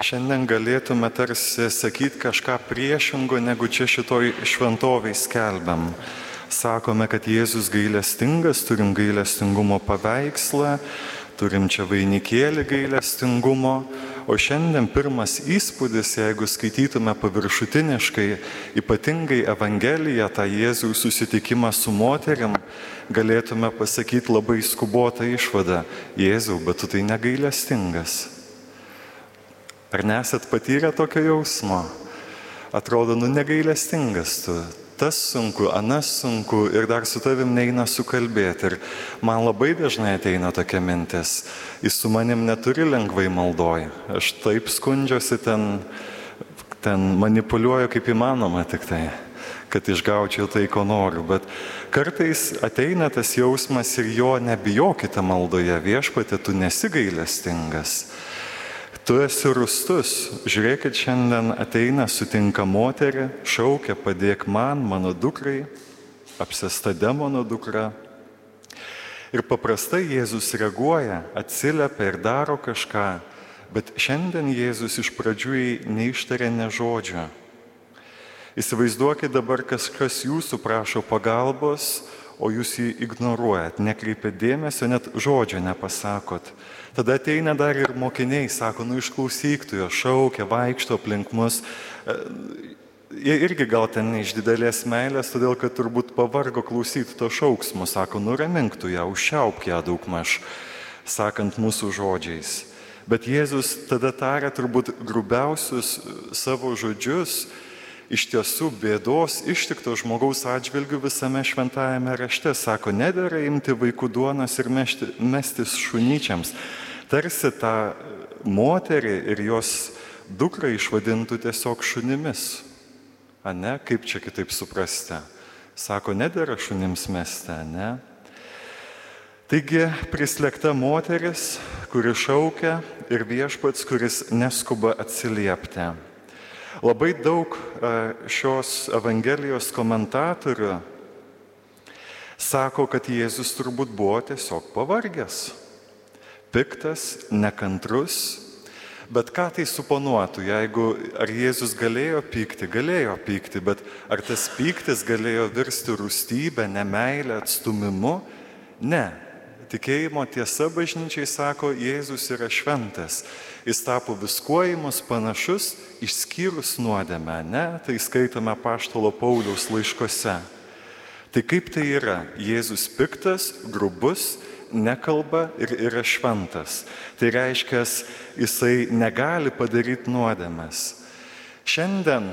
Šiandien galėtume tarsi sakyti kažką priešingo, negu čia šitoj šventoviai skelbiam. Sakome, kad Jėzus gailestingas, turim gailestingumo paveikslą, turim čia vainikėlį gailestingumo, o šiandien pirmas įspūdis, jeigu skaitytume paviršutiniškai, ypatingai Evangeliją, tą Jėzų susitikimą su moterim, galėtume pasakyti labai skubotą išvadą. Jėzau, bet tu tai negailestingas. Ar nesat patyrę tokio jausmo? Atrodo, nu negailestingas tu. Tas sunku, anas sunku ir dar su tavim neina sukalbėti. Ir man labai dažnai ateina tokia mintis. Jis su manim neturi lengvai maldoj. Aš taip skundžiuosi ten, ten manipuliuoju kaip įmanoma tik tai kad išgaučiau tai, ko noriu. Bet kartais ateina tas jausmas ir jo nebijokite maldoje, viešpatė, tu nesigailestingas. Tu esi rustus, žiūrėkit, šiandien ateina, sutinka moterį, šaukia, padėk man, mano dukrai, apsesta demono dukra. Ir paprastai Jėzus reaguoja, atsiliepia ir daro kažką, bet šiandien Jėzus iš pradžių neištarė ne žodžio. Įsivaizduokit dabar kažkas jūsų prašo pagalbos, o jūs jį ignoruojat, nekreipiat dėmesio, net žodžio nepasakot. Tada ateina dar ir mokiniai, sako, nu išklausyk, tu jo šaukia, vaikšto aplink mus. E, jie irgi gal ten iš didelės meilės, todėl kad turbūt pavargo klausyti to šauksmo, sako, nuramink tu ją, užšiauk ją daugmaž, sakant mūsų žodžiais. Bet Jėzus tada tarė turbūt grubiausius savo žodžius, iš tiesų bėdos ištikto žmogaus atžvilgių visame šventajame rašte. Sako, nedėra imti vaikų duonos ir mešti, mestis šunyčiams. Tarsi tą moterį ir jos dukrą išvadintų tiesiog šunimis. A ne, kaip čia kitaip suprasti? Sako, nedėra šunims mesti, ne? Taigi prislėgta moteris, kuri šaukia ir viešpats, kuris neskuba atsiliepti. Labai daug e, šios Evangelijos komentatorių sako, kad Jėzus turbūt buvo tiesiog pavargęs, piktas, nekantrus. Bet ką tai suponuotų, jeigu ar Jėzus galėjo pykti, galėjo pykti, bet ar tas pyktis galėjo virsti rūstybę, nemailę, atstumimu? Ne, Tikėjimo tiesa bažnyčiai sako, Jėzus yra šventas. Jis tapo viskuo į mus panašus, išskyrus nuodėmę, ne? Tai skaitome Paštalo Pauliaus laiškose. Tai kaip tai yra? Jėzus piktas, grubus, nekalba ir yra šventas. Tai reiškia, jisai negali padaryti nuodėmės. Šiandien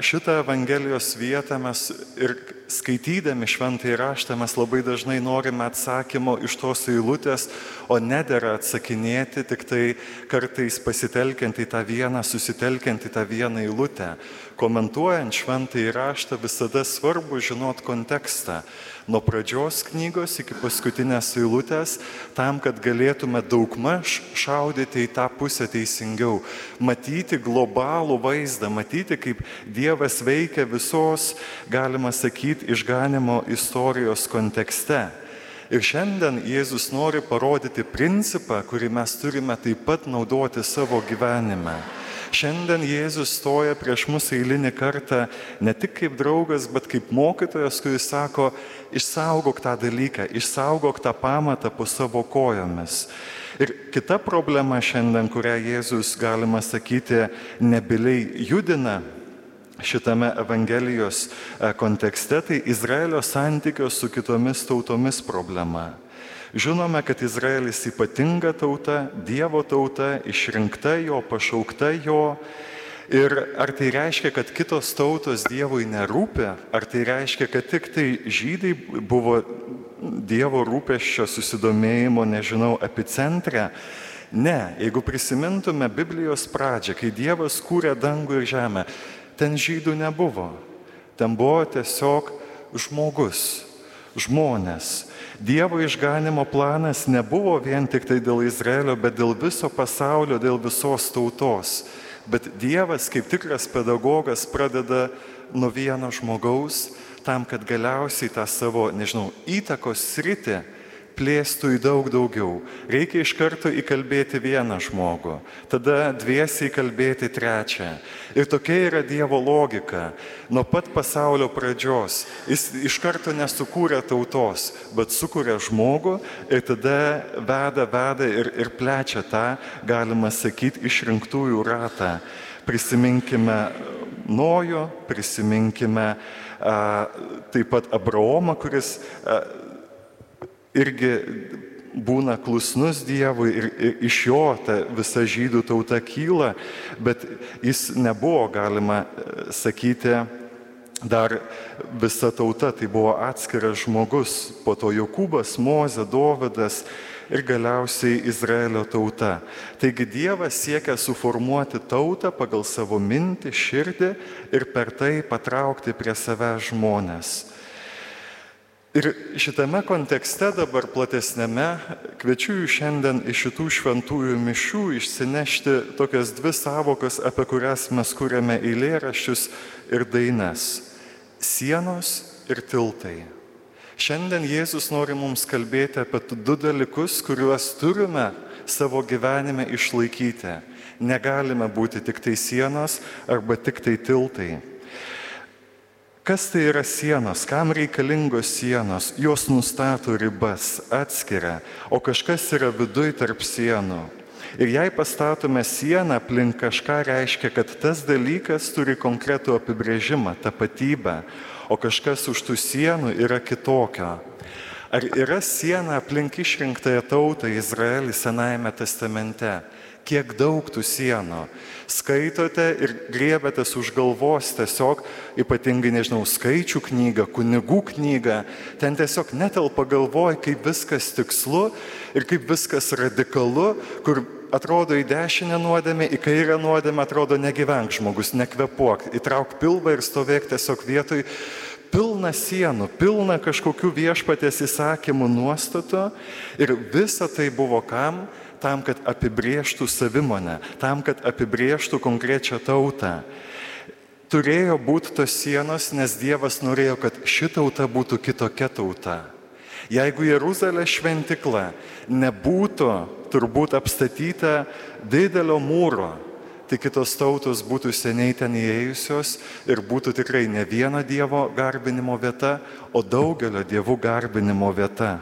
šitą Evangelijos vietą mes ir skaitydami šventąjį raštą mes labai dažnai norime atsakymo iš tos eilutės, o nedėra atsakinėti tik tai kartais pasitelkiant į tą vieną, susitelkiant į tą vieną eilutę. Komentuojant šventąjį raštą visada svarbu žinot kontekstą nuo pradžios knygos iki paskutinės eilutės, tam, kad galėtume daugmaž šaudyti į tą pusę teisingiau, matyti globalų vaizdą, matyti, kaip Dievas veikia visos, galima sakyti, išganimo istorijos kontekste. Ir šiandien Jėzus nori parodyti principą, kurį mes turime taip pat naudoti savo gyvenime. Šiandien Jėzus stoja prieš mus eilinį kartą ne tik kaip draugas, bet kaip mokytojas, kuris sako, išsaugok tą dalyką, išsaugok tą pamatą po savo kojomis. Ir kita problema šiandien, kurią Jėzus, galima sakyti, nebiliai judina šitame Evangelijos e, kontekste, tai Izraelio santykios su kitomis tautomis problema. Žinome, kad Izraelis ypatinga tauta, Dievo tauta, išrinkta jo, pašaukta jo. Ir ar tai reiškia, kad kitos tautos Dievui nerūpia, ar tai reiškia, kad tik tai žydai buvo Dievo rūpeščio susidomėjimo, nežinau, epicentre? Ne, jeigu prisimintume Biblijos pradžią, kai Dievas kūrė dangų ir žemę, ten žydų nebuvo. Ten buvo tiesiog žmogus, žmonės. Dievo išganimo planas nebuvo vien tik tai dėl Izraelio, bet dėl viso pasaulio, dėl visos tautos. Bet Dievas kaip tikras pedagogas pradeda nuo vieno žmogaus tam, kad galiausiai tą savo, nežinau, įtakos sritį plėstų į daug daugiau. Reikia iš karto įkalbėti vieną žmogų, tada dviesiai įkalbėti trečią. Ir tokia yra Dievo logika. Nuo pat pasaulio pradžios jis iš karto nesukūrė tautos, bet sukūrė žmogų ir tada veda, veda ir, ir plečia tą, galima sakyti, išrinktųjų ratą. Prisiminkime Nojų, prisiminkime taip pat Abraomą, kuris irgi būna klusnus Dievui ir, ir iš jo ta visa žydų tauta kyla, bet jis nebuvo, galima e, sakyti, dar visa tauta, tai buvo atskiras žmogus, po to Jokūbas, Moze, Dovydas ir galiausiai Izraelio tauta. Taigi Dievas siekia suformuoti tautą pagal savo mintį, širdį ir per tai patraukti prie savęs žmonės. Ir šitame kontekste dabar platesnėme kviečiu jūs šiandien iš šitų šventųjų mišių išsinešti tokias dvi savokas, apie kurias mes kūrėme eilėraščius ir dainas - sienos ir tiltai. Šiandien Jėzus nori mums kalbėti apie du dalykus, kuriuos turime savo gyvenime išlaikyti. Negalime būti tik tai sienos arba tik tai tiltai. Kas tai yra sienos, kam reikalingos sienos, jos nustato ribas, atskiria, o kažkas yra viduj tarp sienų. Ir jei pastatome sieną aplink kažką, reiškia, kad tas dalykas turi konkretų apibrėžimą, tapatybę, o kažkas už tų sienų yra kitokio. Ar yra siena aplink išrinktąją tautą Izraelį Senajame testamente? kiek daug tų sienų. Skaitote ir griebėtės už galvos tiesiog, ypatingai, nežinau, skaičių knygą, kunigų knygą, ten tiesiog netelpa galvoj, kaip viskas tikslu ir kaip viskas radikalu, kur atrodo į dešinę nuodėmę, į kairę nuodėmę atrodo negyvenk žmogus, nekvepuok, įtrauk pilvą ir stovėk tiesiog vietoj pilna sienų, pilna kažkokių viešpatės įsakymų nuostatų ir visa tai buvo kam? tam, kad apibrieštų savimonę, tam, kad apibrieštų konkrečią tautą. Turėjo būti tos sienos, nes Dievas norėjo, kad ši tauta būtų kitokia tauta. Jeigu Jeruzalė šventikla nebūtų turbūt apstatyta didelio mūro, tai kitos tautos būtų seniai ten įėjusios ir būtų tikrai ne vieno Dievo garbinimo vieta, o daugelio dievų garbinimo vieta.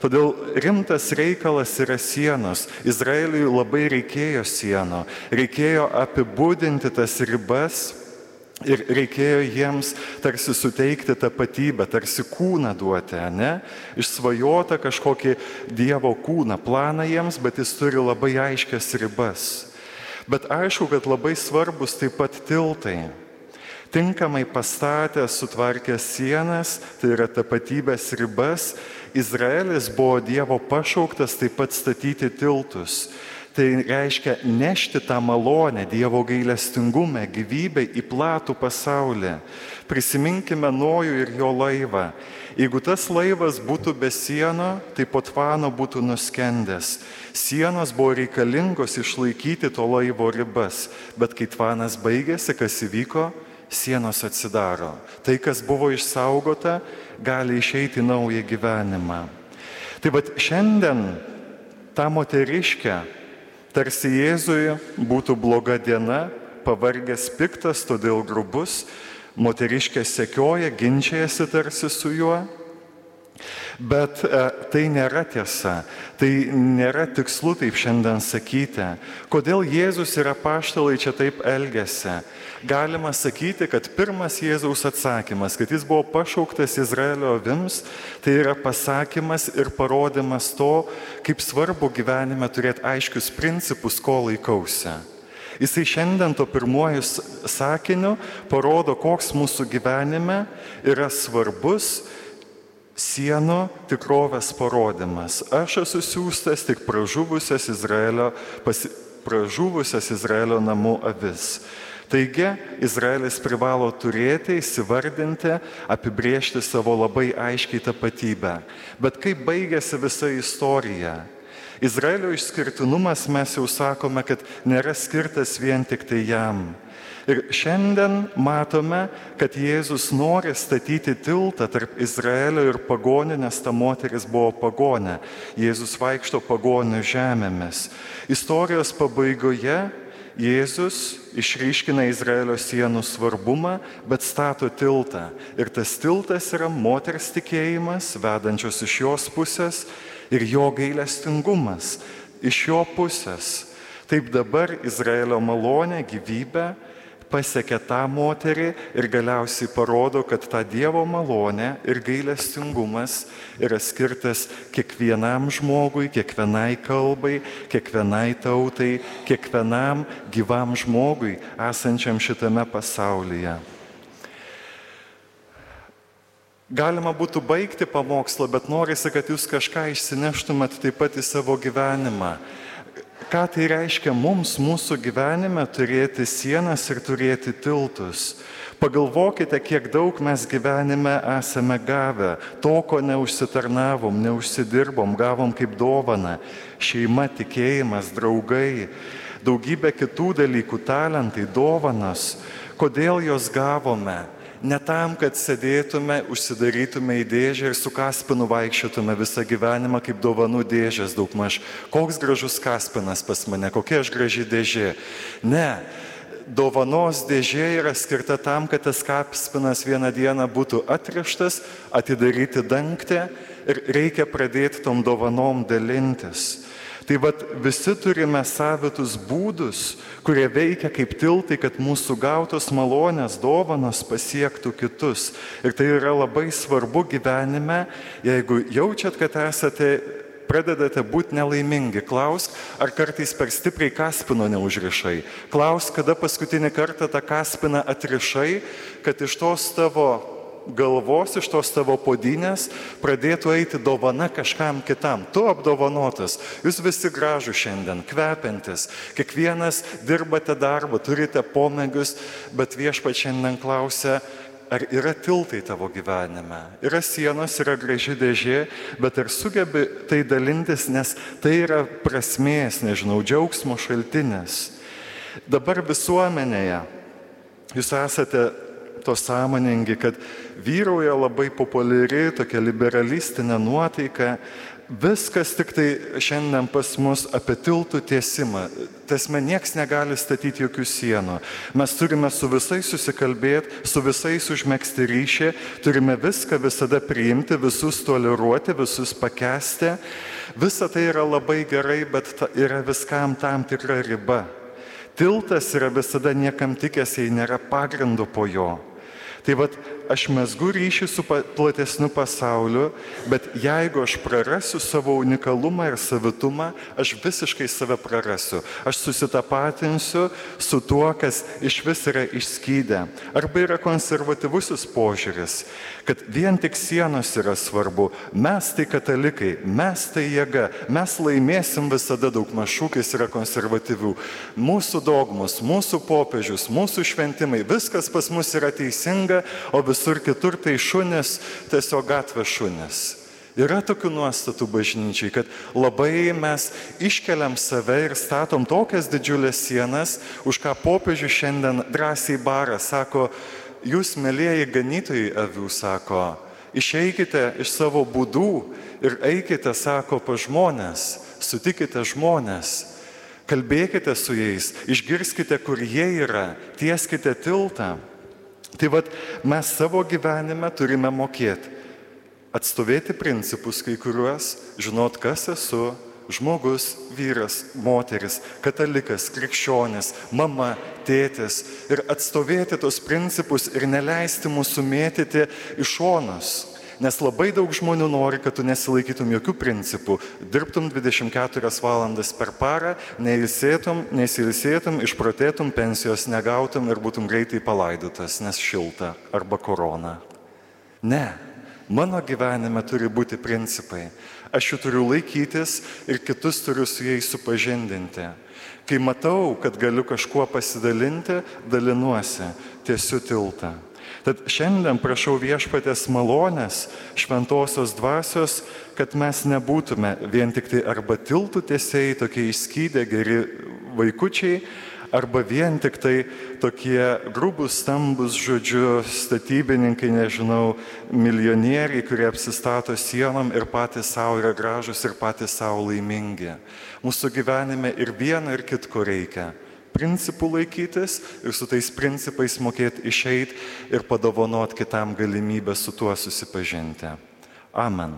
Todėl rimtas reikalas yra sienos. Izraeliui labai reikėjo sienų, reikėjo apibūdinti tas ribas ir reikėjo jiems tarsi suteikti tapatybę, tarsi kūną duoti, ne? Išsvajota kažkokį Dievo kūną, planą jiems, bet jis turi labai aiškias ribas. Bet aišku, kad labai svarbus taip pat tiltai tinkamai pastatęs, sutvarkęs sienas, tai yra tapatybės ribas, Izraelis buvo Dievo pašauktas taip pat statyti tiltus. Tai reiškia nešti tą malonę, Dievo gailestingumą, gyvybę į platų pasaulį. Prisiminkime Nojų ir jo laivą. Jeigu tas laivas būtų be sieno, tai potvano būtų nuskendęs. Sienos buvo reikalingos išlaikyti to laivo ribas, bet kai tvanas baigėsi, kas įvyko, sienos atsidaro. Tai, kas buvo išsaugota, gali išeiti naują gyvenimą. Tai vad šiandien ta moteriškė, tarsi Jėzui būtų bloga diena, pavargęs piktas, todėl grubus, moteriškė sekioja, ginčiasi tarsi su juo. Bet e, tai nėra tiesa, tai nėra tikslu taip šiandien sakyti. Kodėl Jėzus ir apaštalai čia taip elgesi? galima sakyti, kad pirmas Jėzaus atsakymas, kad jis buvo pašauktas Izraelio avims, tai yra pasakymas ir parodimas to, kaip svarbu gyvenime turėti aiškius principus, ko laikausi. Jisai šiandien to pirmuoju sakiniu parodo, koks mūsų gyvenime yra svarbus sienų tikrovės parodimas. Aš esu siūstas tik pražuvusias Izraelio, pasi, pražuvusias Izraelio namų avis. Taigi Izraelis privalo turėti, įsivardinti, apibriežti savo labai aiškiai tapatybę. Bet kaip baigėsi visa istorija? Izraelio išskirtinumas mes jau sakome, kad nėra skirtas vien tik tai jam. Ir šiandien matome, kad Jėzus nori statyti tiltą tarp Izraelio ir pagonių, nes ta moteris buvo pagonė. Jėzus vaikšto pagonių žemėmis. Istorijos pabaigoje Jėzus išryškina Izraelio sienų svarbumą, bet stato tiltą. Ir tas tiltas yra moters tikėjimas, vedančios iš jos pusės ir jo gailestingumas iš jo pusės. Taip dabar Izraelio malonė, gyvybė pasiekia tą moterį ir galiausiai parodo, kad ta Dievo malonė ir gailestingumas yra skirtas kiekvienam žmogui, kiekvienai kalbai, kiekvienai tautai, kiekvienam gyvam žmogui esančiam šitame pasaulyje. Galima būtų baigti pamokslą, bet norisi, kad jūs kažką išsineštumėt taip pat į savo gyvenimą ką tai reiškia mums mūsų gyvenime turėti sienas ir turėti tiltus. Pagalvokite, kiek daug mes gyvenime esame gavę, to, ko neužsitarnavom, neužsidirbom, gavom kaip dovana - šeima, tikėjimas, draugai, daugybė kitų dalykų, talentai, dovanas. Kodėl jos gavome? Ne tam, kad sėdėtume, užsidarytume į dėžę ir su kaspinu vaikščiotume visą gyvenimą kaip dovanų dėžės daugmaž. Koks gražus kaspinas pas mane, kokia aš graži dėžė. Ne, dovanos dėžė yra skirta tam, kad tas kaspinas vieną dieną būtų atrištas, atidaryti dangtę ir reikia pradėti tom dovanom dalintis. Tai vad visi turime savitus būdus, kurie veikia kaip tiltai, kad mūsų gautos malonės, dovanos pasiektų kitus. Ir tai yra labai svarbu gyvenime, jeigu jaučiat, kad esate pradedate būti nelaimingi. Klausk, ar kartais per stipriai kaspino neužrišai. Klausk, kada paskutinį kartą tą kaspiną atrišai, kad iš tos tavo galvos iš tos tavo podinės pradėtų eiti dovana kažkam kitam. Tu apdovanotas, jūs visi gražų šiandien, kvepiantis, kiekvienas dirbate darbą, turite pomėgius, bet viešpa šiandien klausia, ar yra tiltai tavo gyvenime. Yra sienos, yra graži dėžė, bet ar sugebi tai dalintis, nes tai yra prasmės, nežinau, džiaugsmo šaltinis. Dabar visuomenėje jūs esate to sąmoningi, kad vyrauja labai populiari tokia liberalistinė nuotaika. Viskas tik tai šiandien pas mus apie tiltų tiesimą. Tasme nieks negali statyti jokių sienų. Mes turime su visais susikalbėti, su visais užmėgsti ryšį, turime viską visada priimti, visus toleruoti, visus pakesti. Visa tai yra labai gerai, bet yra viskam tam tikra riba. Tiltas yra visada niekam tikęs, jei nėra pagrindo po jo. Tai vad aš mesgu ryšį su platesniu pasauliu, bet jeigu aš prarasiu savo unikalumą ir savitumą, aš visiškai save prarasiu. Aš susitapatinsiu su tuo, kas iš vis yra išskydę. Arba yra konservatyvusis požiūris, kad vien tik sienos yra svarbu. Mes tai katalikai, mes tai jėga, mes laimėsim visada daug mašūkis yra konservatyvių. Mūsų dogmus, mūsų popiežius, mūsų šventimai, viskas pas mus yra teisinga, o vis visur kitur tai šunis, tiesiog gatvės šunis. Yra tokių nuostatų bažnyčiai, kad labai mes iškeliam save ir statom tokias didžiulės sienas, už ką popiežių šiandien drąsiai bara, sako, jūs, mėlyjeji ganytojai avių, sako, išeikite iš savo būdų ir eikite, sako, pa žmonės, sutikite žmonės, kalbėkite su jais, išgirskite, kur jie yra, tieskite tiltą. Tai vad mes savo gyvenime turime mokėti atstovėti principus kai kuriuos, žinot, kas esu, žmogus, vyras, moteris, katalikas, krikščionis, mama, tėtis ir atstovėti tos principus ir neleisti mūsų mėtyti iš šonos Nes labai daug žmonių nori, kad tu nesilaikytum jokių principų, dirbtum 24 valandas per parą, neilsėtum, nesilsėtum, išprotėtum, pensijos negautum ir būtum greitai palaidotas, nes šilta arba korona. Ne, mano gyvenime turi būti principai. Aš jų turiu laikytis ir kitus turiu su jais supažindinti. Kai matau, kad galiu kažkuo pasidalinti, dalinuosi, tiesiu tiltą. Tad šiandien prašau viešpatės malonės, šventosios dvasios, kad mes nebūtume vien tik tai arba tiltų tiesiai, tokie išskydę geri vaikučiai, arba vien tik tai tokie grūbus, stambus, žodžiu, statybininkai, nežinau, milijonieriai, kurie apsistato sienom ir patys savo yra gražus ir patys savo laimingi. Mūsų gyvenime ir vieno, ir kitko reikia principų laikytis ir su tais principais mokėti išeiti ir padovanot kitam galimybę su tuo susipažinti. Amen.